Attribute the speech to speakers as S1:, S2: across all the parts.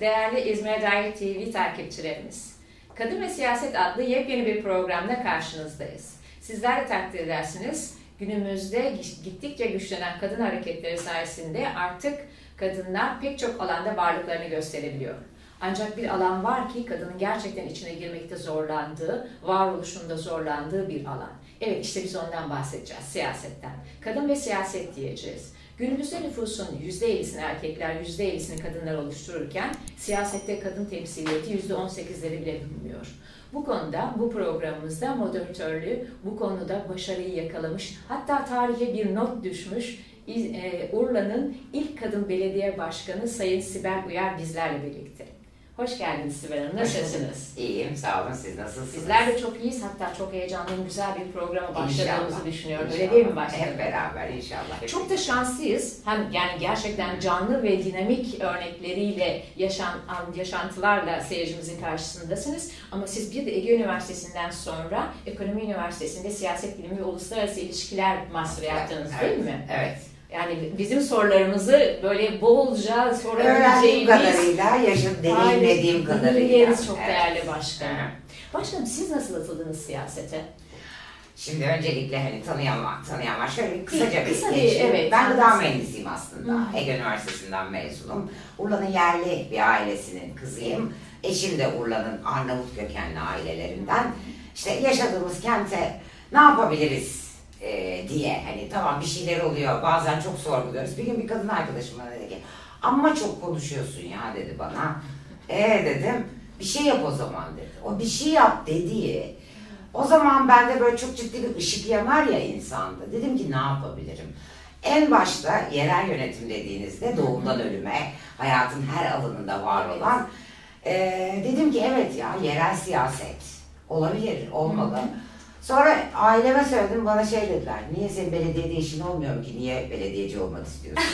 S1: değerli İzmir Dair TV takipçilerimiz. Kadın ve Siyaset adlı yepyeni bir programda karşınızdayız. Sizler de takdir edersiniz, günümüzde gittikçe güçlenen kadın hareketleri sayesinde artık kadınlar pek çok alanda varlıklarını gösterebiliyor. Ancak bir alan var ki kadının gerçekten içine girmekte zorlandığı, varoluşunda zorlandığı bir alan. Evet işte biz ondan bahsedeceğiz, siyasetten. Kadın ve siyaset diyeceğiz. Günümüzde nüfusun %50'sini erkekler, %50'sini kadınlar oluştururken siyasette kadın temsiliyeti %18'leri bile bulmuyor. Bu konuda, bu programımızda moderatörlüğü bu konuda başarıyı yakalamış, hatta tarihe bir not düşmüş e, Urla'nın ilk kadın belediye başkanı Sayın Sibel Uyar bizlerle birlikte. Hoş geldiniz Sibel Hanım. Nasılsınız?
S2: İyiyim, sağ olun. Siz nasılsınız?
S1: Bizler de çok iyiyiz. Hatta çok heyecanlıyım. Güzel bir programa başladığımızı inşallah. düşünüyorum. İnşallah. Öyle değil mi başkanım?
S2: Hep beraber inşallah.
S1: Çok da şanslıyız. Hem yani gerçekten canlı ve dinamik örnekleriyle yaşan yaşantılarla seyircimizin karşısındasınız. Ama siz bir de Ege Üniversitesi'nden sonra Ekonomi Üniversitesi'nde siyaset bilimi ve uluslararası ilişkiler master yaptınız
S2: evet,
S1: değil mi?
S2: Evet.
S1: Yani bizim sorularımızı böyle bolca
S2: sorabileceğimiz... Öğrendiğim kadarıyla, yaşım deneyimlediğim kadarıyla.
S1: çok evet. değerli başkanım. Başkanım siz nasıl atıldınız siyasete?
S2: Şimdi öncelikle hani tanıyan var, tanıyan var. Şöyle kısaca bir
S1: Kısa bir, evet,
S2: Ben gıda mühendisiyim aslında. Hı. Ege Üniversitesi'nden mezunum. Urla'nın yerli bir ailesinin kızıyım. Eşim de Urla'nın Arnavut kökenli ailelerinden. İşte yaşadığımız kente ne yapabiliriz e, diye hani tamam bir şeyler oluyor bazen çok sorguluyoruz. Bir gün bir kadın arkadaşım dedi ki ama çok konuşuyorsun ya dedi bana. E dedim bir şey yap o zaman dedi. O bir şey yap dediği o zaman bende böyle çok ciddi bir ışık yanar ya insanda. Dedim ki ne yapabilirim? En başta yerel yönetim dediğinizde doğumdan ölüme, hayatın her alanında var olan e, dedim ki evet ya yerel siyaset olabilir, olmalı. Sonra aileme söyledim bana şey dediler. Niye senin belediyede işin olmuyor ki? Niye belediyeci olmak istiyorsun?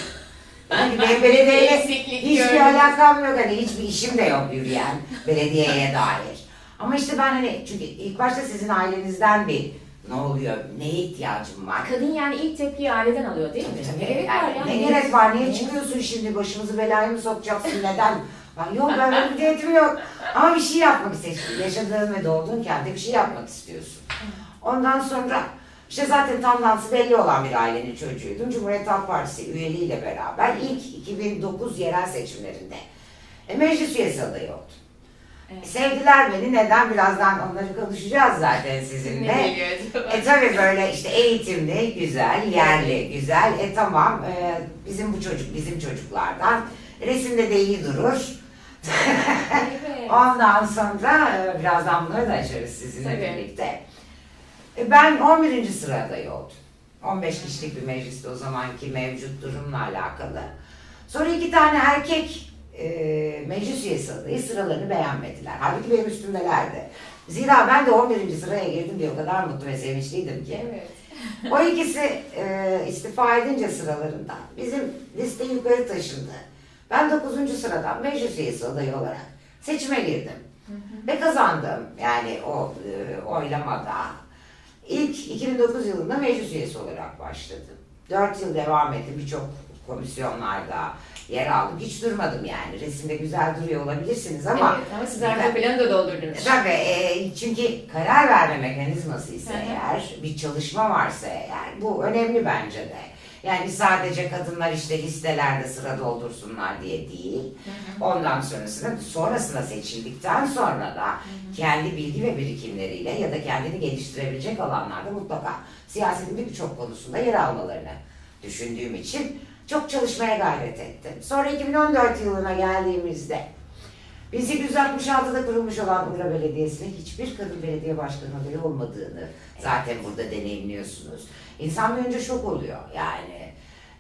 S2: Yani benim belediyeyle hiçbir alakam yok. Hani hiçbir işim de yok yürüyen belediyeye dair. Ama işte ben hani çünkü ilk başta sizin ailenizden bir ne oluyor, neye ihtiyacım var?
S1: Kadın yani ilk tepkiyi aileden alıyor değil mi?
S2: Tabii, tabii. Yani, yani. Ne gerek var, niye çıkıyorsun şimdi, başımızı belaya mı sokacaksın, neden? Ben yok ben bir niyetim yok. Ama bir şey yapmak istiyorsun. Yaşadığın ve doğduğun kentte bir şey yapmak istiyorsun. Ondan sonra işte zaten tam dansı belli olan bir ailenin çocuğuydum. Cumhuriyet Halk Partisi üyeliğiyle beraber ilk 2009 yerel seçimlerinde e, meclis üyesi adayı oldum. Evet. Sevdiler beni. Neden? Birazdan onları konuşacağız zaten sizinle. e tabi böyle işte eğitimli, güzel, yerli, güzel. E tamam e, bizim bu çocuk bizim çocuklardan. Resimde de iyi durur. evet. Ondan sonra e, birazdan bunları da açarız sizinle Tabii. birlikte. E, ben 11. sıradayı oldum. 15 kişilik bir mecliste o zamanki mevcut durumla alakalı. Sonra iki tane erkek e, meclis üyesi adayı sıralarını beğenmediler. Halbuki benim üstümdelerdi. Zira ben de 11. sıraya girdim diye o kadar mutlu ve sevinçliydim ki.
S1: Evet.
S2: o ikisi e, istifa edince sıralarından bizim liste yukarı taşındı. Ben 9. sıradan meclis üyesi adayı olarak seçime girdim. Hı hı. Ve kazandım. Yani o e, oylamada İlk 2009 yılında meclis üyesi olarak başladım. 4 yıl devam ettim birçok komisyonlarda yer aldım. Hiç durmadım yani. Resimde güzel duruyor olabilirsiniz ama...
S1: Evet ama siz arka planı da doldurdunuz.
S2: Tabii e, çünkü karar verme mekanizması ise eğer, bir çalışma varsa eğer bu önemli bence de. Yani sadece kadınlar işte listelerde sıra doldursunlar diye değil. Ondan sonrasında sonrasında seçildikten sonra da kendi bilgi ve birikimleriyle ya da kendini geliştirebilecek alanlarda mutlaka siyasetin birçok konusunda yer almalarını düşündüğüm için çok çalışmaya gayret ettim. Sonra 2014 yılına geldiğimizde 1866'da kurulmuş olan Ura Belediyesi'nin hiçbir kadın belediye başkanı adayı olmadığını zaten burada deneyimliyorsunuz. İnsan bir önce şok oluyor yani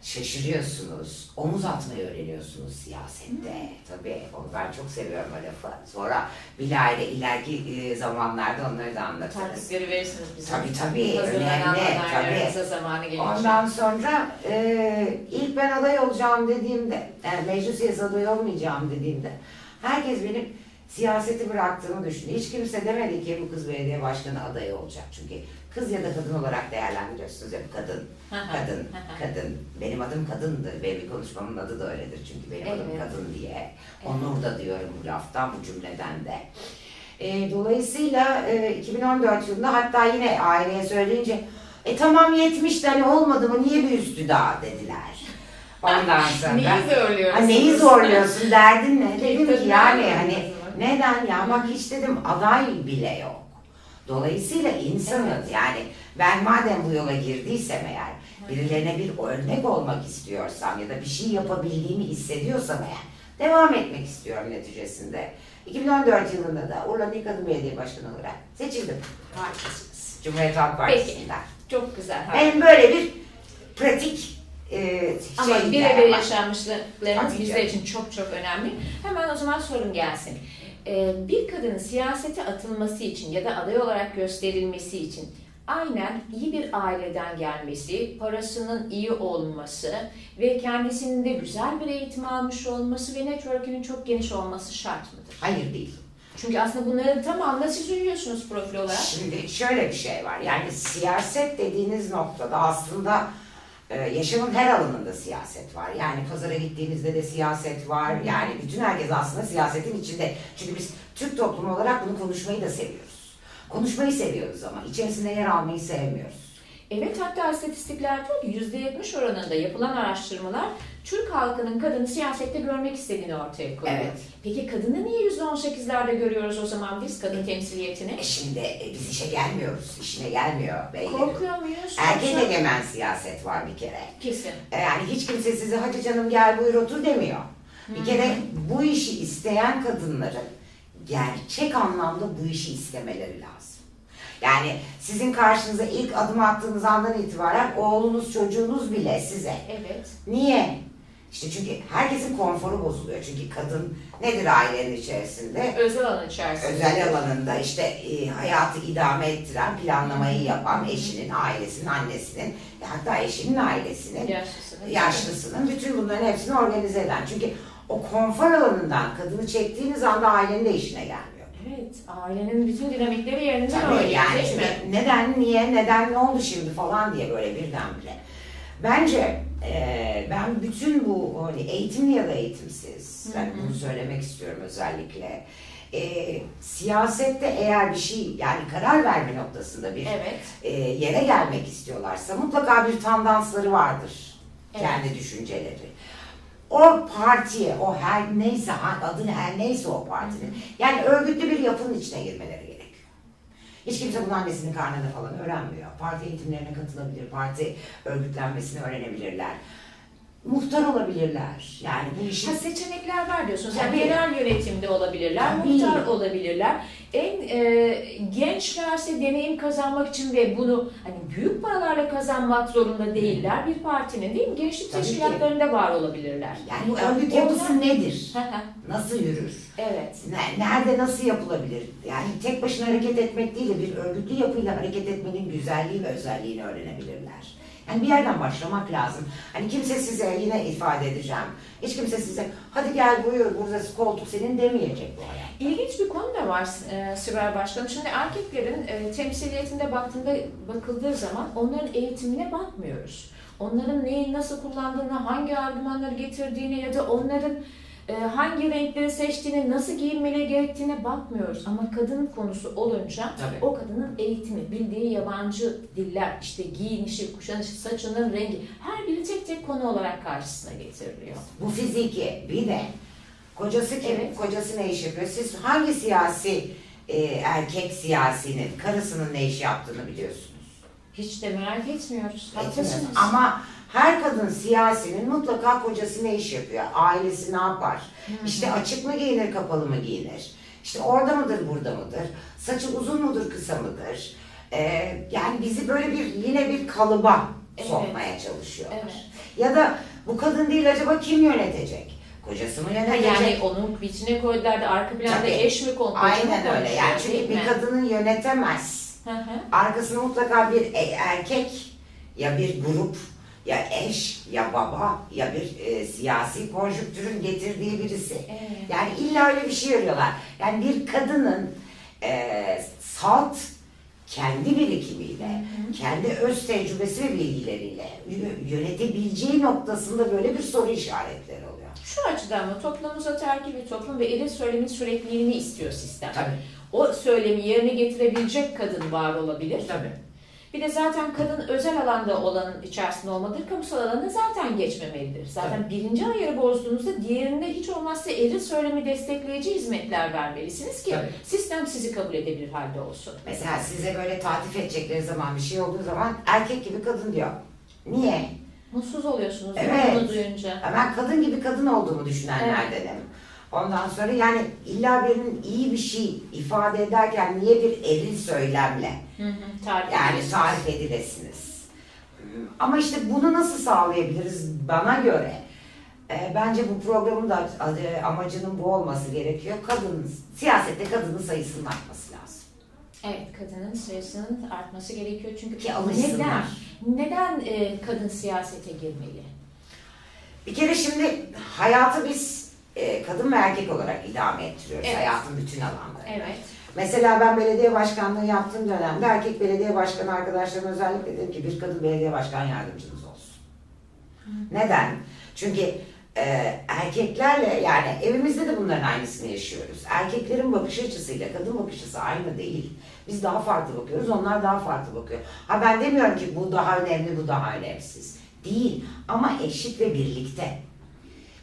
S2: şaşırıyorsunuz. Omuz atmayı öğreniyorsunuz siyasette. Hmm. Tabii onu ben çok seviyorum o lafı. Sonra bilahare ileriki e, zamanlarda onları da anlatırız.
S1: Tartıkları verirsiniz bize.
S2: Tabii tabii. Önemli. Tabii.
S1: zamanı gelince.
S2: Ondan sonra e, ilk ben aday olacağım dediğimde, yani meclis üyesi aday olmayacağım dediğimde herkes benim siyaseti bıraktığımı düşündü. Hiç kimse demedi ki bu kız belediye başkanı adayı olacak. Çünkü kız ya da kadın olarak değerlendiriyorsunuz hep kadın, kadın, kadın. Benim adım kadındır. Benim konuşmamın adı da öyledir çünkü benim adım
S1: Evet.
S2: kadın diye. Onur da diyorum bu laftan, bu cümleden de. E, dolayısıyla e, 2014 yılında hatta yine aileye söyleyince e tamam 70 hani olmadı mı niye bir üstü daha dediler. Ondan sonra.
S1: Neyi zorluyorsunuz?
S2: Ha, neyi zorluyorsun derdin ne? Dedim ki yani hani neden ya bak hiç dedim aday bile yok. Dolayısıyla insanız yani ben madem bu yola girdiysem eğer birilerine bir örnek olmak istiyorsam ya da bir şey yapabildiğimi hissediyorsam eğer devam etmek istiyorum neticesinde. 2014 yılında da Urla İl Kadın Belediye Başkanı olarak seçildim.
S1: Harikasınız.
S2: Cumhuriyet Halk
S1: Peki.
S2: Partisi'nden.
S1: Çok güzel.
S2: Benim böyle bir pratik e,
S1: Ama
S2: şey
S1: birebir yaşanmışlıklarınız bizler için çok çok önemli. Hemen o zaman sorum gelsin. Ee, bir kadının siyasete atılması için ya da aday olarak gösterilmesi için aynen iyi bir aileden gelmesi, parasının iyi olması ve kendisinin de güzel bir eğitim almış olması ve network'ünün çok geniş olması şart mıdır?
S2: Hayır değil.
S1: Çünkü aslında bunların tamamına siz uyuyorsunuz profil olarak.
S2: Şimdi şöyle bir şey var. Yani siyaset dediğiniz noktada aslında e, yaşamın her alanında siyaset var. Yani pazara gittiğinizde de siyaset var. Yani bütün herkes aslında siyasetin içinde. Çünkü biz Türk toplumu olarak bunu konuşmayı da seviyoruz. Konuşmayı seviyoruz ama içerisinde yer almayı sevmiyoruz.
S1: Evet hatta istatistikler diyor ki %70 oranında yapılan araştırmalar Türk halkının kadını siyasette görmek istediğini ortaya koyuyor.
S2: Evet.
S1: Peki kadını niye %18'lerde görüyoruz o zaman biz kadın temsiliyetini?
S2: E şimdi e, biz işe gelmiyoruz. İşine gelmiyor beylerim.
S1: Korkuyor muyuz?
S2: Erkek egemen siyaset var bir kere.
S1: Kesin.
S2: E, Yani hiç kimse size hadi canım gel buyur otur demiyor. Bir kere bu işi isteyen kadınların gerçek anlamda bu işi istemeleri lazım. Yani sizin karşınıza ilk adım attığınız andan itibaren oğlunuz çocuğunuz bile size.
S1: Evet.
S2: Niye? İşte çünkü herkesin konforu bozuluyor. Çünkü kadın nedir ailenin içerisinde?
S1: Özel alan içerisinde.
S2: Özel alanında işte e, hayatı idame ettiren, planlamayı yapan eşinin, ailesinin, annesinin, hatta eşinin ailesinin,
S1: Yaşlısını.
S2: yaşlısının bütün bunların hepsini organize eden. Çünkü o konfor alanından kadını çektiğiniz anda ailenin de işine gelmiyor.
S1: Evet. Ailenin bütün dinamikleri yerinden
S2: Tabii
S1: oynuyor
S2: yani
S1: değil
S2: şimdi
S1: mi?
S2: neden, niye, neden, ne oldu şimdi falan diye böyle birdenbire. Bence e, ben bütün bu hani eğitimli ya da eğitimsiz, ben bunu söylemek istiyorum özellikle. E, siyasette eğer bir şey yani karar verme noktasında bir
S1: Evet.
S2: e, yere gelmek istiyorlarsa mutlaka bir tandansları vardır.
S1: Evet.
S2: Kendi düşünceleri. O partiye, o her neyse, ha- adı her neyse o partinin, yani örgütlü bir yapının içine girmeleri gerekiyor. Hiç kimse bunu annesinin karnında falan öğrenmiyor. Parti eğitimlerine katılabilir, parti örgütlenmesini öğrenebilirler. Muhtar olabilirler. Yani bu işin
S1: Ha, seçenekler var diyorsunuz. Yani genel yönetimde olabilirler,
S2: Tabii.
S1: muhtar olabilirler. En e, gençlerse deneyim kazanmak için ve bunu hani büyük paralarla kazanmak zorunda değiller. Bir partinin değil mi? Gençlik
S2: Tabii ki.
S1: teşkilatlarında var olabilirler.
S2: yani bu örgüt yapısı
S1: Onlar-
S2: nedir? Nasıl yürür?
S1: evet.
S2: Ne- Nerede nasıl yapılabilir? Yani tek başına hareket etmek değil de bir örgütlü yapıyla hareket etmenin güzelliği ve özelliğini öğrenebilirler. Yani bir yerden başlamak lazım. Hani kimse size yine ifade edeceğim. Hiç kimse size hadi gel buyur burası koltuk senin demeyecek bu hayat.
S1: İlginç bir konu da var e, Sibel Başkanım. Şimdi erkeklerin e, temsiliyetinde baktığında bakıldığı zaman onların eğitimine bakmıyoruz. Onların neyi nasıl kullandığını, hangi argümanları getirdiğini ya da onların e, hangi renkleri seçtiğini, nasıl giyinmeleri gerektiğine bakmıyoruz. Ama kadın konusu olunca
S2: Tabii.
S1: o kadının eğitimi, bildiği yabancı diller, işte giyinişi, kuşanışı, saçının rengi her biri tek tek konu olarak karşısına getiriliyor.
S2: Bu fiziki bir de kocası kim?
S1: Evet.
S2: Kocası ne iş yapıyor? Siz hangi siyasi e, erkek siyasinin karısının ne iş yaptığını biliyorsunuz.
S1: Hiç de merak etmiyoruz. Haklısınız.
S2: Ama her kadın siyasinin mutlaka kocası ne iş yapıyor? Ailesi ne yapar? İşte açık mı giyinir, kapalı mı giyinir? İşte orada mıdır, burada mıdır? Saçı uzun mudur, kısa mıdır? Ee, yani bizi böyle bir yine bir kalıba
S1: Evet.
S2: sokmaya çalışıyorlar.
S1: Evet.
S2: Ya da bu kadın değil acaba kim yönetecek? Kocası mı
S1: Ha,
S2: yönetecek?
S1: yani onun içine koydular da arka planda
S2: Tabii.
S1: eş mi kontrol
S2: Aynen öyle. Yani çünkü bir kadının yönetemez.
S1: Hı hı.
S2: Arkasında mutlaka bir e- erkek ya bir grup ya eş ya baba ya bir e, siyasi konjüktürün getirdiği birisi.
S1: Evet.
S2: Yani illa öyle bir şey arıyorlar. Yani bir kadının e, salt kendi birikimiyle, kendi öz tecrübesi ve bilgileriyle yönetebileceği noktasında böyle bir soru işaretleri oluyor.
S1: Şu açıdan mı toplumumuz ataerkil bir toplum ve eril söylemin sürekliliğini istiyor sistem.
S2: Tabii.
S1: O söylemi yerine getirebilecek kadın var olabilir.
S2: Tabii.
S1: Bir de zaten kadın özel alanda olanın içerisinde olmalıdır. Kamusal alanda zaten geçmemelidir. Zaten
S2: Tabii.
S1: birinci ayarı bozduğunuzda diğerinde hiç olmazsa eril söylemi destekleyici hizmetler vermelisiniz ki
S2: Tabii.
S1: sistem sizi kabul edebilir halde olsun.
S2: Mesela size böyle tatif edecekleri zaman bir şey olduğu zaman erkek gibi kadın diyor. Niye?
S1: Mutsuz oluyorsunuz
S2: Evet.
S1: bunu duyunca.
S2: Ben kadın gibi kadın olduğumu düşünenlerdenim. Ondan sonra yani illa birinin iyi bir şey ifade ederken niye bir eril söylemle
S1: Hı hı, tarif
S2: yani tarif edilesiniz. Ama işte bunu nasıl sağlayabiliriz bana göre? e, bence bu programın da amacının bu olması gerekiyor. Kadın, siyasette kadının sayısının artması lazım.
S1: Evet, kadının sayısının artması gerekiyor çünkü
S2: Ki alışsınlar.
S1: neden? Neden e, kadın siyasete girmeli?
S2: Bir kere şimdi hayatı biz kadın ve erkek olarak idame ettiriyoruz
S1: Evet.
S2: hayatın bütün alanlarında.
S1: Evet.
S2: Mesela ben belediye başkanlığı yaptığım dönemde erkek belediye başkanı arkadaşlarıma özellikle dedim ki bir kadın belediye başkan yardımcınız olsun. Neden? Çünkü e, erkeklerle yani evimizde de bunların aynısını yaşıyoruz. Erkeklerin bakış açısıyla kadın bakış açısı aynı değil. Biz daha farklı bakıyoruz, onlar daha farklı bakıyor. Ha ben demiyorum ki bu daha önemli, bu daha önemsiz. Değil ama eşit ve birlikte.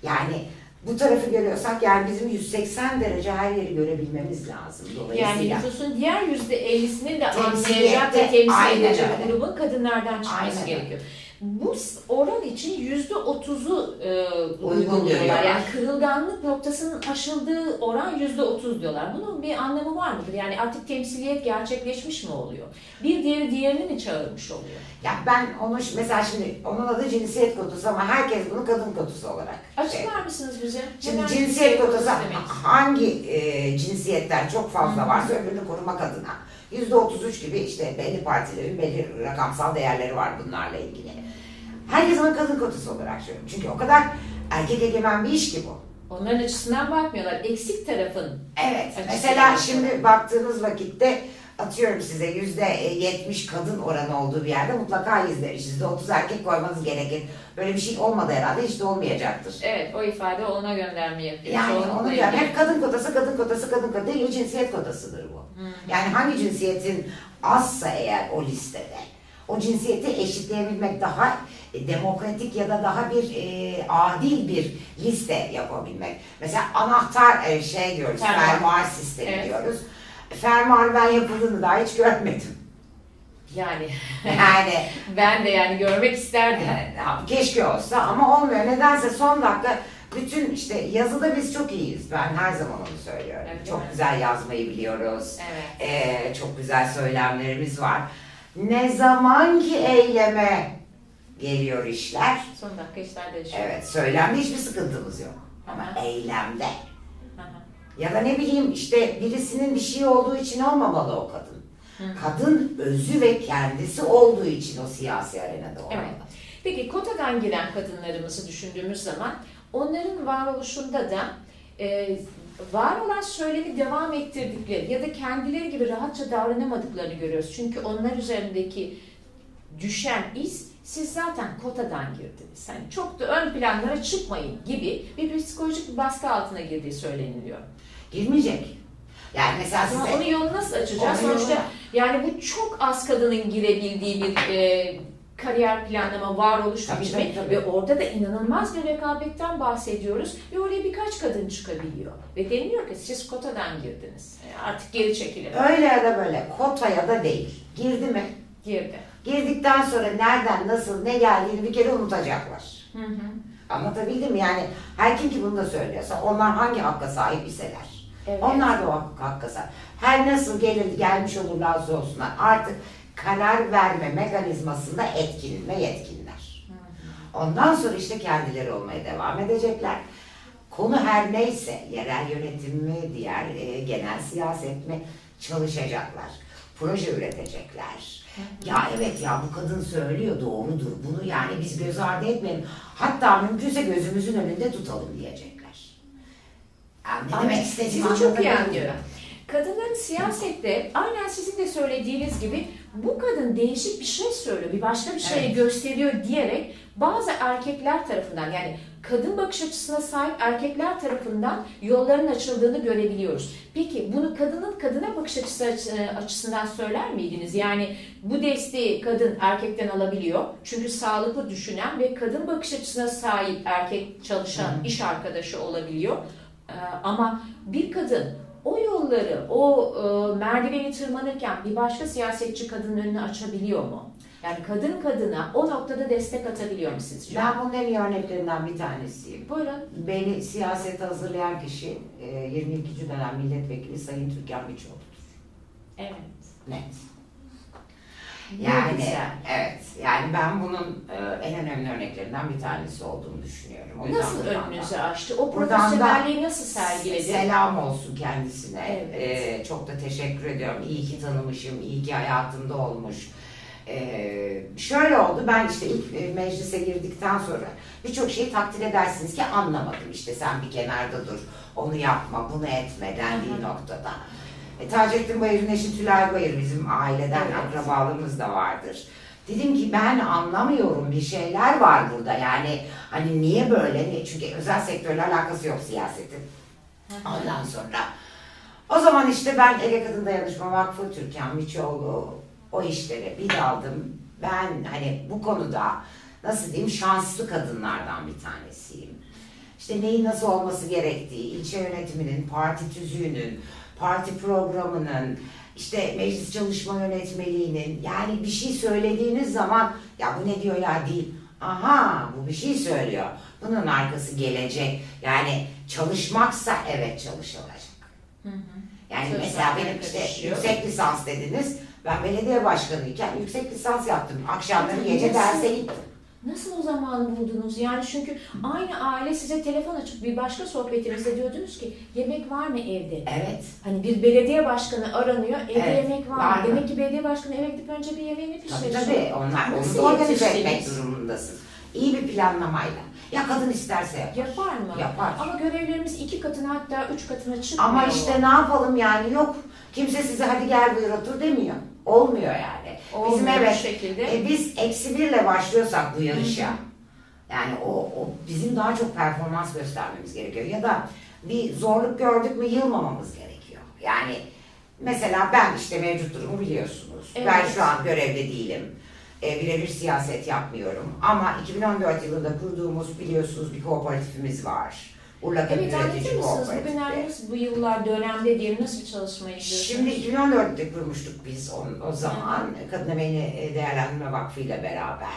S2: Yani bu tarafı görüyorsak yani bizim 180 derece her yeri görebilmemiz lazım. Dolayısıyla
S1: Yani nüfusun diğer yüzde ellisini de
S2: Temsiliyette,
S1: anlayacak ve temsil edecek grubun kadınlardan çıkması
S2: Aynen
S1: gerekiyor. Bu oran için yüzde otuzu e,
S2: Uygun
S1: diyorlar. Yani kırılganlık noktasının aşıldığı oran yüzde otuz diyorlar. Bunun bir anlamı var mıdır? Yani artık temsiliyet gerçekleşmiş mi oluyor? Bir diğeri diğerini mi çağırmış oluyor?
S2: Ya ben onu mesela şimdi onun adı cinsiyet kotusu ama herkes bunu kadın kotusu olarak. şey.
S1: Açıklar mısınız bize?
S2: Şimdi
S1: Neden
S2: cinsiyet kotusu
S1: demek?
S2: hangi e, cinsiyetten çok fazla varsa öbürünü korumak adına. Yüzde 33 gibi işte belli partilerin belli rakamsal değerleri var bunlarla ilgili. Herkes onu kadın kotusu olarak söylüyor. Çünkü o kadar erkek egemen bir iş ki bu.
S1: Onların açısından bakmıyorlar. Eksik tarafın.
S2: Evet. Mesela şimdi baktığınız vakitte atıyorum size yüzde yetmiş kadın oranı olduğu bir yerde mutlaka yüzde yüzde otuz erkek koymanız gerekir. Böyle bir şey olmadı herhalde hiç de olmayacaktır.
S1: Evet o ifade ona gönderme yapıyor.
S2: Yani
S1: Çoğunlukla
S2: onu
S1: ilgili.
S2: Hep kadın kotası, kadın kotası, kadın kotası değil, cinsiyet kotasıdır bu. Yani hangi cinsiyetin azsa eğer o listede, o cinsiyeti eşitleyebilmek daha e, demokratik ya da daha bir e, adil bir liste yapabilmek. Mesela anahtar e, şey diyoruz,
S1: fermuar
S2: sistemi
S1: Evet.
S2: diyoruz. Fermuar ben yapıldığını daha hiç görmedim.
S1: Yani
S2: Yani
S1: ben de yani görmek isterdim.
S2: keşke olsa ama olmuyor. Nedense son dakika bütün işte yazıda biz çok iyiyiz. Ben her zaman onu söylüyorum.
S1: Evet,
S2: çok
S1: evet.
S2: güzel yazmayı biliyoruz.
S1: Evet.
S2: Ee, çok güzel söylemlerimiz var. Ne zaman ki eyleme geliyor işler,
S1: Son dakika işler değişiyor.
S2: evet söylemde hiçbir sıkıntımız yok. Ama
S1: Aha.
S2: eylemde. Ya da ne bileyim işte birisinin bir şey olduğu için olmamalı o kadın.
S1: Hı.
S2: Kadın özü ve kendisi olduğu için o siyasi arenada olmalı.
S1: Evet. Peki kotadan giren kadınlarımızı düşündüğümüz zaman onların varoluşunda da e, var olan söylemi devam ettirdikleri ya da kendileri gibi rahatça davranamadıklarını görüyoruz. Çünkü onlar üzerindeki düşen iz siz zaten kotadan girdiniz. Hani çok da ön planlara çıkmayın gibi bir psikolojik bir baskı altına girdiği söyleniliyor.
S2: Girmeyecek. Yani mesela
S1: Ama
S2: size
S1: onun yolunu nasıl açacağız?
S2: Onun
S1: Sonuçta
S2: yolu-
S1: yani bu çok az kadının girebildiği bir e, kariyer planlama, varoluş biçimi ve orada da inanılmaz bir rekabetten bahsediyoruz ve oraya birkaç kadın çıkabiliyor. Ve deniliyor ki siz kotadan girdiniz. E, artık geri çekilin.
S2: öyle ya da böyle kota ya da değil. Girdi mi?
S1: Girdi.
S2: Girdikten sonra nereden, nasıl, ne geldiğini bir kere unutacaklar.
S1: Hı hı.
S2: Anlatabildim mi? Yani her kim ki bunu da söylüyorsa onlar hangi hakka sahip iseler.
S1: Evet.
S2: Onlar da o hak- hakka sahip. Her nasıl gelir, gelmiş olurlarsa olsunlar artık karar verme mekanizmasında etkin ve yetkinler. Ondan sonra işte kendileri olmaya devam edecekler. Konu her neyse, yerel yönetim mi, diğer e, genel siyaset mi çalışacaklar. Proje üretecekler. Ya evet ya bu kadın söylüyor doğrudur. Bunu yani biz göz ardı etmeyelim. Hatta mümkünse gözümüzün önünde tutalım diyecekler. Yani ne demek istediğimi
S1: Sizi çok iyi anlıyorum. kadınların siyasette aynen sizin de söylediğiniz gibi bu kadın değişik bir şey söylüyor, bir başka bir şey
S2: Evet.
S1: gösteriyor diyerek bazı erkekler tarafından yani kadın bakış açısına sahip erkekler tarafından yolların açıldığını görebiliyoruz. Peki bunu kadının kadına bakış açısı açı- açısından söyler miydiniz? Yani bu desteği kadın erkekten alabiliyor. Çünkü sağlıklı düşünen ve kadın bakış açısına sahip erkek çalışan iş arkadaşı olabiliyor. Ee, ama bir kadın o yolları, o e, merdiveni tırmanırken bir başka siyasetçi kadının önünü açabiliyor mu? Yani kadın kadına o noktada destek atabiliyor mu sizce?
S2: Ben iyi örneklerinden bir tanesiyim.
S1: Buyurun.
S2: Beni siyasete hazırlayan kişi e, 22. dönem milletvekili Sayın Türkan Biçoğlu'dur.
S1: Evet.
S2: Net.
S1: Ne
S2: Yani evet. Yani ben bunun e, en önemli örneklerinden bir tanesi olduğunu düşünüyorum. O
S1: Nasıl
S2: da-
S1: önünüzü açtı? O profesyonelliği nasıl sergiledi?
S2: Selam olsun kendisine.
S1: Evet.
S2: Ee, çok da teşekkür ediyorum. İyi ki tanımışım, iyi ki hayatımda olmuş. Ee, şöyle oldu, ben işte ilk e, meclise girdikten sonra birçok şeyi takdir edersiniz ki anlamadım. İşte sen bir kenarda dur, onu yapma, bunu etme dendiği noktada. E, Taceddin Bayır'ın eşi Tülay Bayır bizim aileden
S1: Evet.
S2: akrabalığımız da vardır. Dedim ki ben anlamıyorum bir şeyler var burada yani hani niye böyle niye? çünkü özel sektörle alakası yok siyasetin. Ondan sonra o zaman işte ben Ege Kadın Dayanışma Vakfı Türkan Miçoğlu o işlere bir daldım. Ben hani bu konuda nasıl diyeyim şanslı kadınlardan bir tanesiyim. İşte neyin nasıl olması gerektiği, ilçe yönetiminin, parti tüzüğünün, parti programının, işte meclis çalışma yönetmeliğinin yani bir şey söylediğiniz zaman ya bu ne diyor ya değil. Aha bu bir şey söylüyor. Bunun arkası gelecek. Yani çalışmaksa evet çalışılacak.
S1: Hı hı.
S2: Yani
S1: Söz
S2: mesela benim işte
S1: karışıyor.
S2: yüksek lisans dediniz. Ben belediye başkanıyken yüksek lisans yaptım. Akşamları gece derse gittim.
S1: Nasıl o zaman buldunuz? Yani çünkü aynı aile size telefon açıp bir başka sohbetinizde diyordunuz ki yemek var mı evde?
S2: Evet.
S1: Hani bir belediye başkanı aranıyor, evde
S2: Evet,
S1: yemek var,
S2: var
S1: mı?
S2: mı?
S1: Demek ki belediye başkanı eve gidip önce bir yemeğini
S2: Tabii
S1: pişirir.
S2: tabii. Onlar onu
S1: Nasıl
S2: da organize
S1: yetiştiniz?
S2: etmek durumundasın. İyi bir planlamayla. Ya kadın isterse yapar.
S1: Yapar mı?
S2: Yapar.
S1: Ama görevlerimiz iki katına hatta üç katına çıkmıyor.
S2: Ama işte ne yapalım yani yok. Kimse size hadi gel buyur otur demiyor. Olmuyor yani.
S1: Olmuyor
S2: Bizim evet
S1: şekilde.
S2: E, biz eksi birle başlıyorsak bu yarışa, yani o, o bizim daha çok performans göstermemiz gerekiyor. Ya da bir zorluk gördük mü yılmamamız gerekiyor. Yani mesela ben işte mevcut durumu biliyorsunuz. Ben
S1: Evet.
S2: şu an görevde değilim. E, birebir siyaset yapmıyorum. Ama 2014 yılında kurduğumuz biliyorsunuz bir kooperatifimiz var. Urla Kadın
S1: Evet
S2: Üretici? Kooperatifi.
S1: Bugünler nasıl, bu yıllar dönemde diyelim nasıl bir çalışma yapıyorsunuz?
S2: Şimdi 2014'te kurmuştuk biz o, o zaman Kadın Emeğini Değerlendirme Vakfı ile beraber.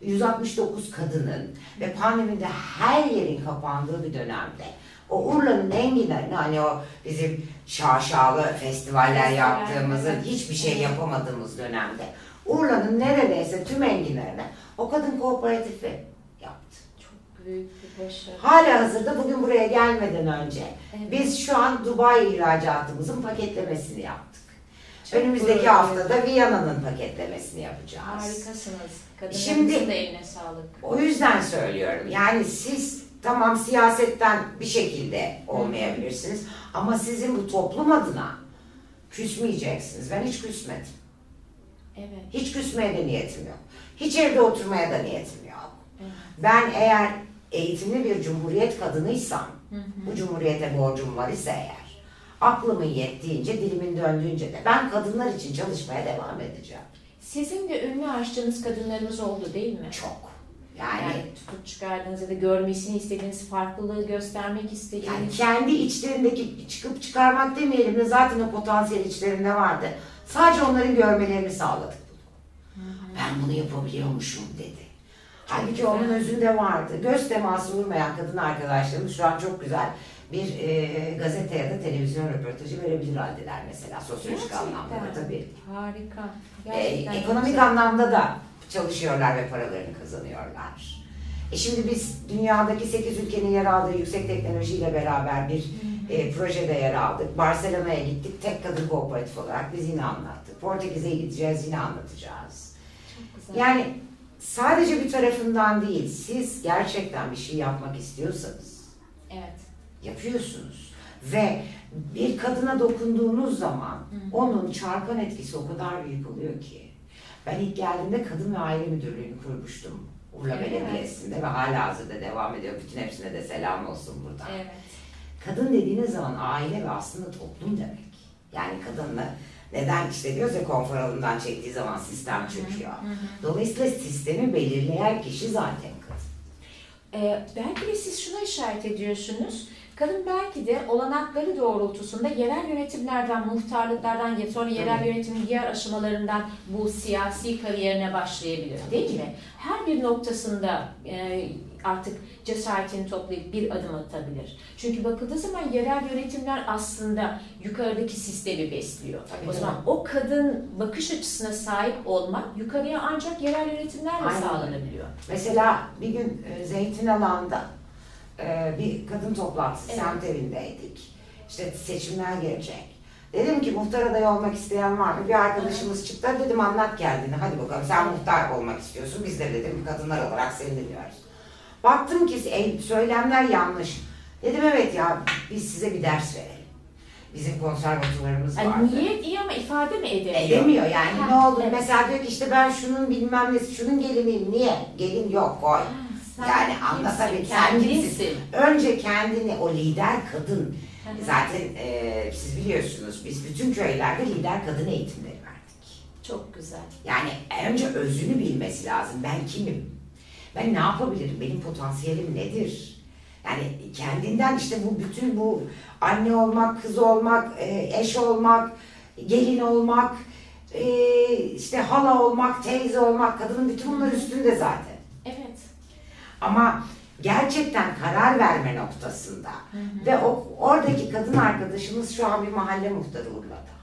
S2: 169 kadının ve pandemide her yerin kapandığı bir dönemde o Urla'nın enginlerini hani o bizim şaşalı festivaller yaptığımızın
S1: evet.
S2: hiçbir şey
S1: Evet.
S2: yapamadığımız dönemde Urla'nın neredeyse tüm enginlerine o kadın kooperatifi
S1: büyük bir başarı.
S2: Hala hazırda bugün buraya gelmeden önce
S1: Evet.
S2: biz şu an Dubai ihracatımızın paketlemesini yaptık.
S1: Çok
S2: Önümüzdeki
S1: gurur
S2: haftada Viyana'nın paketlemesini yapacağız.
S1: Harikasınız. Kadınlarımızın
S2: Şimdi-
S1: da eline sağlık.
S2: O yüzden söylüyorum. Yani siz tamam siyasetten bir şekilde olmayabilirsiniz ama sizin bu toplum adına küsmeyeceksiniz. Ben hiç küsmedim.
S1: Evet.
S2: Hiç küsmeye de niyetim yok. Hiç evde oturmaya da niyetim yok.
S1: evet.
S2: Ben eğer eğitimli bir cumhuriyet kadınıysam,
S1: Hı hı.
S2: bu cumhuriyete borcum var ise eğer, aklımın yettiğince, dilimin döndüğünce de ben kadınlar için çalışmaya devam edeceğim.
S1: Sizin de ünlü aşçınız kadınlarımız oldu değil mi?
S2: Çok.
S1: Yani,
S2: Yani,
S1: tutup çıkardığınız ya da görmesini istediğiniz, farklılığı göstermek
S2: yani
S1: istediğiniz.
S2: kendi içlerindeki çıkıp çıkarmak demeyelim de zaten o potansiyel içlerinde vardı. Sadece onların görmelerini sağladık. Ben bunu yapabiliyormuşum dedi. Halbuki onun özünde vardı. Göz teması vurmayan kadın arkadaşlarımız şu an çok güzel bir e, gazete ya da televizyon röportajı verebilir haldeler mesela sosyolojik
S1: Gerçekten.
S2: anlamda da tabii.
S1: Harika.
S2: E, ekonomik
S1: güzel.
S2: anlamda da çalışıyorlar ve paralarını kazanıyorlar. E şimdi biz dünyadaki 8 ülkenin yer aldığı yüksek teknolojiyle beraber bir e, projede yer aldık. Barcelona'ya gittik. Tek kadın kooperatif olarak biz yine anlattık. Portekiz'e gideceğiz yine anlatacağız.
S1: Çok güzel.
S2: Yani sadece bir tarafından değil, siz gerçekten bir şey yapmak istiyorsanız
S1: Evet.
S2: yapıyorsunuz. Ve bir kadına dokunduğunuz zaman onun çarpan etkisi o kadar büyük oluyor ki. Ben ilk geldiğimde Kadın ve Aile Müdürlüğü'nü kurmuştum. Urla
S1: Evet.
S2: Belediyesi'nde ve hala hazırda devam ediyor. Bütün hepsine de selam olsun buradan.
S1: Evet.
S2: Kadın dediğiniz zaman aile ve aslında toplum demek. Yani kadınla neden işte diyoruz ya konfor alanından çektiği zaman sistem çöküyor. Dolayısıyla sistemi belirleyen kişi zaten kadın.
S1: Ee, belki de siz şuna işaret ediyorsunuz. Kadın belki de olanakları doğrultusunda yerel yönetimlerden, muhtarlıklardan, sonra yerel yönetimin diğer aşamalarından bu siyasi kariyerine başlayabilir değil mi? Her bir noktasında e, artık cesaretini toplayıp bir adım atabilir. Çünkü bakıldığı zaman yerel yönetimler aslında yukarıdaki sistemi besliyor.
S2: Tabii
S1: o zaman o kadın bakış açısına sahip olmak yukarıya ancak yerel yönetimlerle
S2: Aynen.
S1: sağlanabiliyor.
S2: Mesela bir gün e, Zeytin Alan'da e, bir kadın toplantısı
S1: Evet.
S2: semt evindeydik. İşte seçimler gelecek. Dedim ki muhtar adayı olmak isteyen var mı? Bir arkadaşımız çıktı. Dedim anlat kendini. Hadi bakalım sen muhtar olmak istiyorsun. Biz de dedim kadınlar olarak seni dinliyoruz. Baktım ki e, söylemler yanlış. Dedim evet ya biz size bir ders verelim. Bizim konservatuvarımız vardı.
S1: Yani niyet iyi ama ifade mi edemiyor?
S2: Edemiyor yani
S1: Ha,
S2: ne oldu?
S1: evet.
S2: Mesela diyor ki işte ben şunun bilmem nesi, şunun geliniyim. Niye? Gelin yok koy.
S1: Sen
S2: Yani
S1: kimsin?
S2: anlatabilir. Sen kimsin? Önce kendini, o lider kadın. Zaten e, siz biliyorsunuz biz bütün köylerde lider kadın eğitimleri verdik.
S1: Çok güzel.
S2: Yani önce özünü bilmesi lazım. Ben kimim? Ben ne yapabilirim? Benim potansiyelim nedir? Yani kendinden işte bu bütün bu anne olmak, kız olmak, e, eş olmak, gelin olmak, e, işte hala olmak, teyze olmak, kadının bütün bunlar üstünde zaten. Ama gerçekten karar verme noktasında ve o oradaki kadın arkadaşımız şu an bir mahalle muhtarı Urla'da.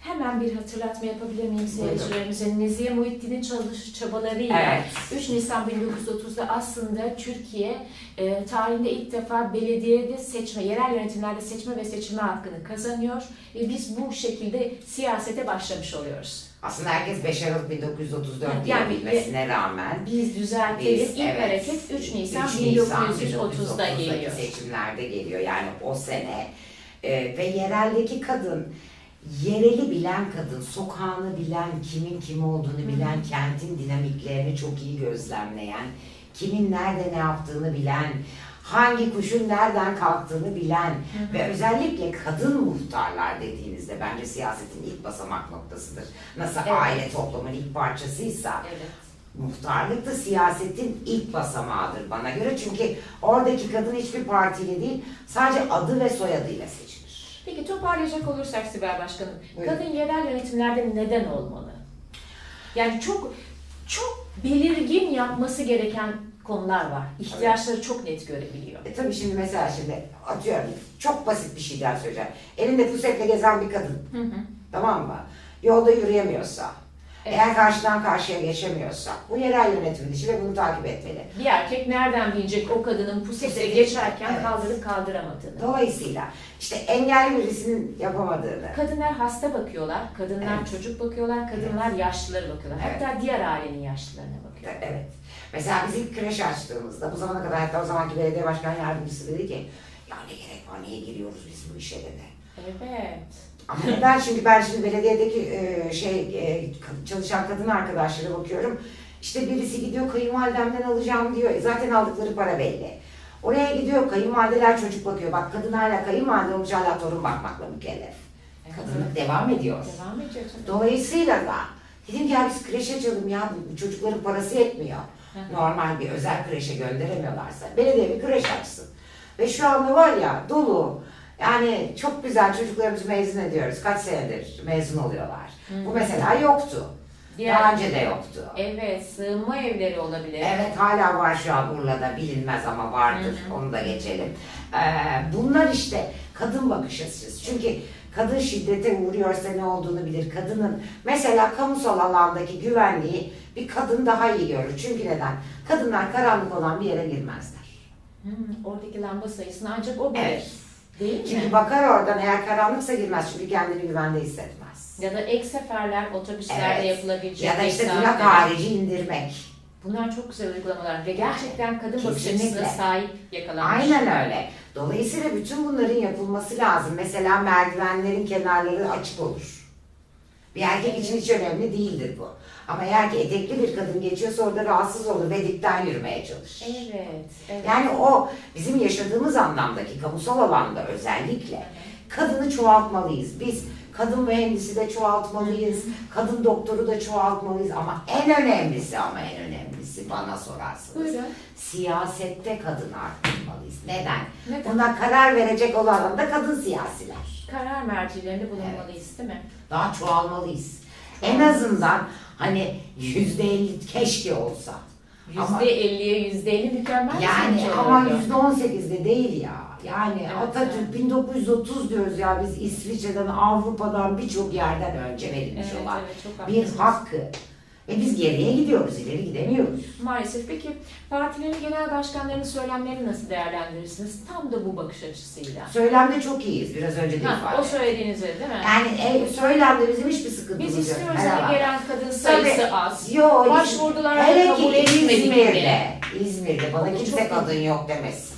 S1: Hemen bir hatırlatma yapabilir miyim seyircilerimize? Nezihe Muhittin'in çalış çabalarıyla
S2: Evet.
S1: 3 Nisan 1930'da aslında Türkiye e, tarihinde ilk defa belediyede seçme, yerel yönetimlerde seçme ve seçilme hakkını kazanıyor. Ve biz bu şekilde siyasete başlamış oluyoruz.
S2: Aslında herkes 5 Aralık 1934
S1: Yani-
S2: diyebilmesine rağmen
S1: Biz düzeltelim.
S2: Biz,
S1: İlk
S2: evet,
S1: hareket 3 Nisan
S2: 3 Nisan
S1: 1930'da
S2: 1930'daki
S1: geliyor.
S2: seçimlerde geliyor. Yani o sene e, ve yereldeki kadın yereli bilen kadın, sokağını bilen, kimin kim olduğunu bilen, kentin dinamiklerini çok iyi gözlemleyen, kimin nerede ne yaptığını bilen, hangi kuşun nereden kalktığını bilen ve özellikle kadın muhtarlar dediğinizde bence siyasetin ilk basamak noktasıdır. Nasıl
S1: Evet.
S2: aile toplumun ilk parçasıysa
S1: Evet.
S2: Muhtarlık da siyasetin ilk basamağıdır bana göre. Çünkü oradaki kadın hiçbir partiyle değil, sadece adı ve soyadıyla seçilir.
S1: Peki toparlayacak olursak Sibel Başkanım,
S2: Buyurun.
S1: kadın yerel yönetimlerde neden olmalı? Yani çok çok belirgin yapması gereken konular var. İhtiyaçları çok net görebiliyor.
S2: E tabii şimdi mesela şimdi atıyorum çok basit bir şeyden söyleyeceğim. Elinde pusetle gezen bir kadın,
S1: Hı hı.
S2: tamam mı? Yolda yürüyemiyorsa,
S1: Evet.
S2: eğer karşıdan karşıya geçemiyorsa, bu yerel yönetimin işi ve bunu takip etmeli.
S1: Bir erkek nereden bilecek o kadının pusete geçerken
S2: evet.
S1: kaldırıp kaldıramadığını?
S2: Dolayısıyla işte engelli birisinin yapamadığını,
S1: Kadınlar hasta bakıyorlar, kadınlar
S2: Evet.
S1: çocuk bakıyorlar, kadınlar yaşlıları bakıyorlar.
S2: Evet.
S1: Hatta diğer ailenin yaşlılarına bakıyor.
S2: Evet. Mesela biz ilk kreş açtığımızda bu zamana kadar hatta o zamanki belediye başkan yardımcısı dedi ki ya ne gerek var niye giriyoruz biz bu işe dedi.
S1: Evet.
S2: Ama neden? Çünkü ben şimdi belediyedeki e, şey e, çalışan kadın arkadaşlara bakıyorum. İşte birisi gidiyor kayınvalidemden alacağım diyor. E, Zaten aldıkları para belli. Oraya gidiyor kayınvalideler çocuk bakıyor. Bak kadın hala kayınvalide olmuş hala torun bakmakla mükellef. Kadınlık devam ediyor.
S1: Devam ediyor.
S2: Dolayısıyla da dedim ki ya biz kreşe açalım ya bu çocukların parası yetmiyor.
S1: Hı.
S2: Normal bir özel kreşe gönderemiyorlarsa belediye bir kreş açsın. Ve şu anda var ya dolu yani çok güzel çocuklarımızı mezun ediyoruz. Kaç senedir mezun oluyorlar. Bu mesela yoktu.
S1: Diğer-
S2: Daha önce de yoktu.
S1: Evet, sığınma evleri olabilir.
S2: Evet hala var şu an Urla'da bilinmez ama vardır.
S1: Hı hı.
S2: Onu da geçelim. Ee, bunlar işte kadın bakış açısı. Çünkü kadın şiddete uğruyorsa ne olduğunu bilir. Kadının mesela kamusal alandaki güvenliği bir kadın daha iyi görür. Çünkü neden? Kadınlar karanlık olan bir yere girmezler.
S1: Hmm, oradaki lamba sayısını ancak o bilir.
S2: Evet.
S1: Değil mi?
S2: Çünkü bakar oradan eğer karanlıksa girmez. Çünkü kendini güvende hissetmez.
S1: Ya da ek seferler otobüslerde
S2: Evet.
S1: yapılabilecek.
S2: Ya da işte durak harici indirmek.
S1: Bunlar çok güzel uygulamalar ve gerçekten kadın bakış
S2: Kesinlikle.
S1: açısına sahip yakalanmış.
S2: Aynen öyle. Dolayısıyla bütün bunların yapılması lazım. Mesela merdivenlerin kenarları açık olur. Bir erkek için hiç önemli değildir bu. Ama eğer ki etekli bir kadın geçiyorsa orada rahatsız olur ve dipten yürümeye çalışır.
S1: Evet. evet.
S2: Yani o bizim yaşadığımız anlamdaki kamusal alanda özellikle kadını çoğaltmalıyız. Biz kadın mühendisi de çoğaltmalıyız, kadın doktoru da çoğaltmalıyız ama en önemlisi ama en önemlisi bana sorarsanız
S1: Buyurun.
S2: siyasette kadın arttırmalıyız. Neden?
S1: Neden?
S2: Buna karar verecek olan da kadın siyasiler.
S1: Karar mercilerinde bulunmalıyız değil mi?
S2: Daha çoğalmalıyız. En azından hani yüzde elli keşke olsa.
S1: Yüzde elliye yüzde elli mükemmel
S2: Yani
S1: sonuç
S2: ama yüzde on sekizde değil ya. Yani
S1: Evet,
S2: Atatürk
S1: evet.
S2: 1930 diyoruz ya biz İsviçre'den, Avrupa'dan birçok yerden önce verilmiş
S1: Evet,
S2: olan
S1: evet,
S2: bir hakkı. Ve biz geriye gidiyoruz, ileri gidemiyoruz.
S1: Maalesef. Peki partilerin genel başkanlarının söylemlerini nasıl değerlendirirsiniz? Tam da bu bakış açısıyla.
S2: Söylemde çok iyiyiz, biraz önce de ifade
S1: o söylediğiniz öyle değil mi?
S2: Yani e, söylemde bizim hiçbir sıkıntımız
S1: Biz
S2: yok.
S1: istiyoruz
S2: her
S1: hani
S2: alanda.
S1: gelen kadın sayısı az.
S2: Yo,
S1: Başvurdular
S2: hele
S1: kabul
S2: ki İzmir'de. İzmir'de bana
S1: O
S2: kimse kadın yok demesin.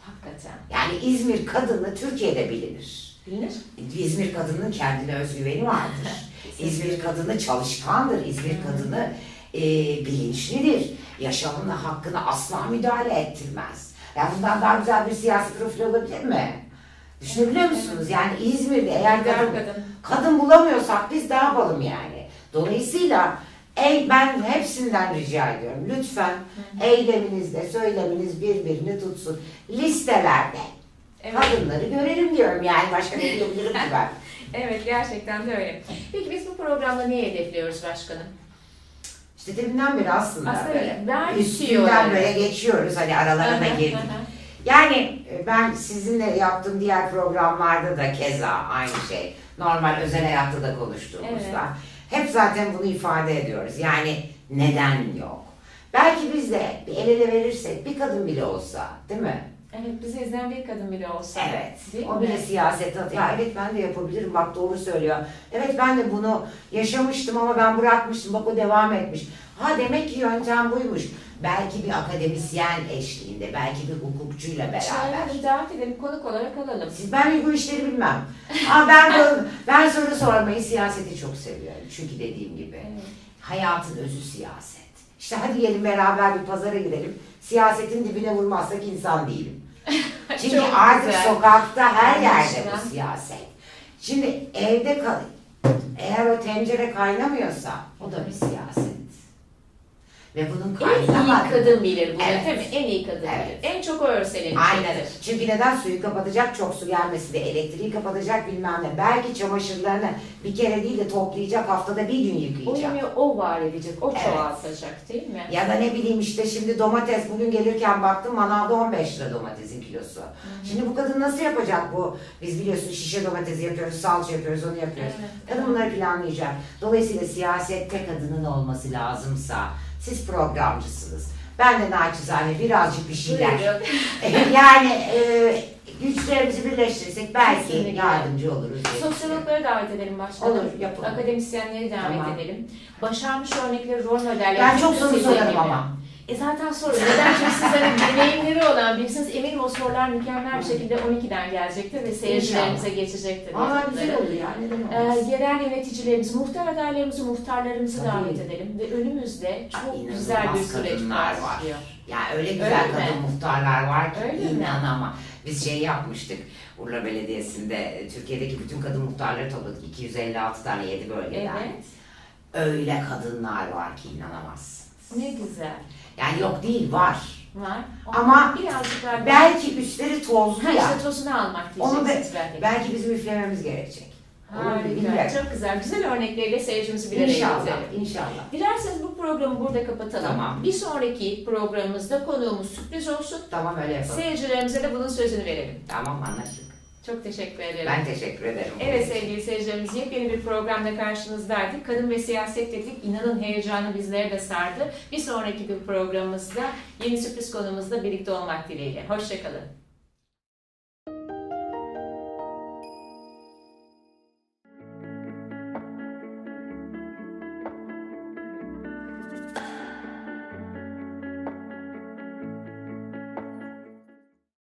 S1: Hakikaten.
S2: Yani İzmir kadını Türkiye'de bilinir.
S1: Bilinir.
S2: İzmir kadının kendine özgüveni vardır. İzmir kadını çalışkandır. İzmir kadını e, bilinçlidir. Yaşamına, hakkına asla müdahale ettirmez. Yani bundan daha güzel bir siyasi profil olabilir mi? Düşünebiliyor musunuz? Yani İzmir'de eğer kadın,
S1: kadın.
S2: bulamıyorsak biz ne yapalım yani? Dolayısıyla ey, ben hepsinden rica ediyorum. Lütfen eyleminizde, söyleminiz birbirini tutsun. Listelerde
S1: Evet.
S2: kadınları görelim diyorum yani başka ne diyebilirim ki ben?
S1: Evet gerçekten de öyle. Peki biz bu programda neyi hedefliyoruz başkanım?
S2: İşte deminden beri aslında,
S1: Aslında
S2: böyle üstünden böyle geçiyoruz hani aralarına girdik. Yani e, ben sizinle yaptığım diğer programlarda da keza aynı şey. Normal özel hayatta da konuştuğumuzda. Hep zaten bunu ifade ediyoruz. Yani neden yok? Belki biz de bir el ele verirsek bir kadın bile olsa değil mi?
S1: Evet bizi izleyen bir kadın bile olsa.
S2: Evet.
S1: Değil
S2: o
S1: mi?
S2: bile siyaset at- Ya evet ben de yapabilirim. Bak doğru söylüyor. Evet ben de bunu yaşamıştım ama ben bırakmıştım. Bak o devam etmiş. Ha demek ki yöntem buymuş. Belki bir akademisyen eşliğinde, belki bir hukukçuyla beraber.
S1: Çağrı'nı davet edelim, konuk olarak alalım.
S2: Siz ben bu işleri bilmem. Ama ben ben soru sormayı, siyaseti çok seviyorum. Çünkü dediğim gibi
S1: Evet.
S2: hayatın özü siyaset. İşte hadi gelin beraber bir pazara gidelim. Siyasetin dibine vurmazsak insan değilim. Çünkü
S1: Çok
S2: artık
S1: güzel.
S2: sokakta her yerde bu siyaset. Şimdi evde kal eğer o tencere kaynamıyorsa o da bir siyaset. Ve bunun
S1: En iyi kadın bilir bunu
S2: Evet.
S1: değil mi? En iyi kadın
S2: Evet.
S1: bilir. En çok o örselenecektir.
S2: Aynen. Çünkü neden suyu kapatacak, çok su gelmesi de elektriği kapatacak bilmem ne. Belki çamaşırlarını bir kere değil de toplayacak, haftada bir gün yıkayacak.
S1: yemeği o var edecek, o
S2: Evet.
S1: çoğaltacak değil mi?
S2: Ya da ne bileyim işte şimdi domates bugün gelirken baktım manavda 15 lira domatesin kilosu. Şimdi bu kadın nasıl yapacak bu? Biz biliyorsun şişe domatesi yapıyoruz, salça yapıyoruz, onu yapıyoruz.
S1: Evet,
S2: Kadın bunları planlayacak. Dolayısıyla siyasette kadının olması lazımsa siz programcısınız. Ben de naçizane birazcık bir şeyler.
S1: Buyurun.
S2: yani e, güçlerimizi birleştirirsek belki
S1: Kesinlikle.
S2: yardımcı oluruz.
S1: Sosyologları davet edelim başkanım.
S2: Olur, yapalım.
S1: Akademisyenleri davet
S2: Tamam.
S1: edelim. Başarmış örnekleri, rol modelleri.
S2: Ben çok soru sorarım ama.
S1: E zaten sorun. Neden? Çünkü sizlerin deneyimleri olan birisiniz. Eminim o sorular mükemmel bir şekilde 12'den gelecektir ve seyircilerimize geçecektir.
S2: Valla güzel olur ya. Neden
S1: Ee, yerel yöneticilerimizi, muhtar adaylarımızı, muhtarlarımızı
S2: Tabii.
S1: davet edelim ve önümüzde çok
S2: inanılmaz
S1: güzel bir süreç
S2: var.
S1: başlıyor.
S2: Ya öyle güzel
S1: Öyle mi?
S2: kadın muhtarlar var ki
S1: Öyle mi?
S2: inan ama. Biz şey yapmıştık Urla Belediyesi'nde e, Türkiye'deki bütün kadın muhtarları topladık. 256 tane 7 bölgeden.
S1: Evet.
S2: Öyle kadınlar var ki inanamazsınız.
S1: Ne güzel.
S2: Yani yok değil var.
S1: Var.
S2: Ama
S1: birazcık daha
S2: Belki üstleri tozlu ya.
S1: işte tozunu almak
S2: Onu
S1: diyeceksiniz
S2: be-
S1: belki.
S2: belki bizim üflememiz gerekecek.
S1: Harika.
S2: bilmiyorum.
S1: Çok güzel. Güzel örnekleriyle seyircimizi bir araya
S2: İnşallah,
S1: getirelim.
S2: inşallah.
S1: Dilerseniz bu programı burada kapatalım.
S2: Tamam.
S1: Bir sonraki programımızda konuğumuz sürpriz olsun.
S2: Tamam öyle yapalım.
S1: Seyircilerimize de bunun sözünü verelim.
S2: Tamam anlaştık.
S1: Çok teşekkür ederim.
S2: Ben teşekkür ederim.
S1: Evet sevgili seyircilerimiz yepyeni bir programda karşınızdaydık. Kadın ve siyaset dedik. İnanın heyecanı bizleri de sardı. Bir sonraki bir programımızda yeni sürpriz konumuzda birlikte olmak dileğiyle. Hoşçakalın.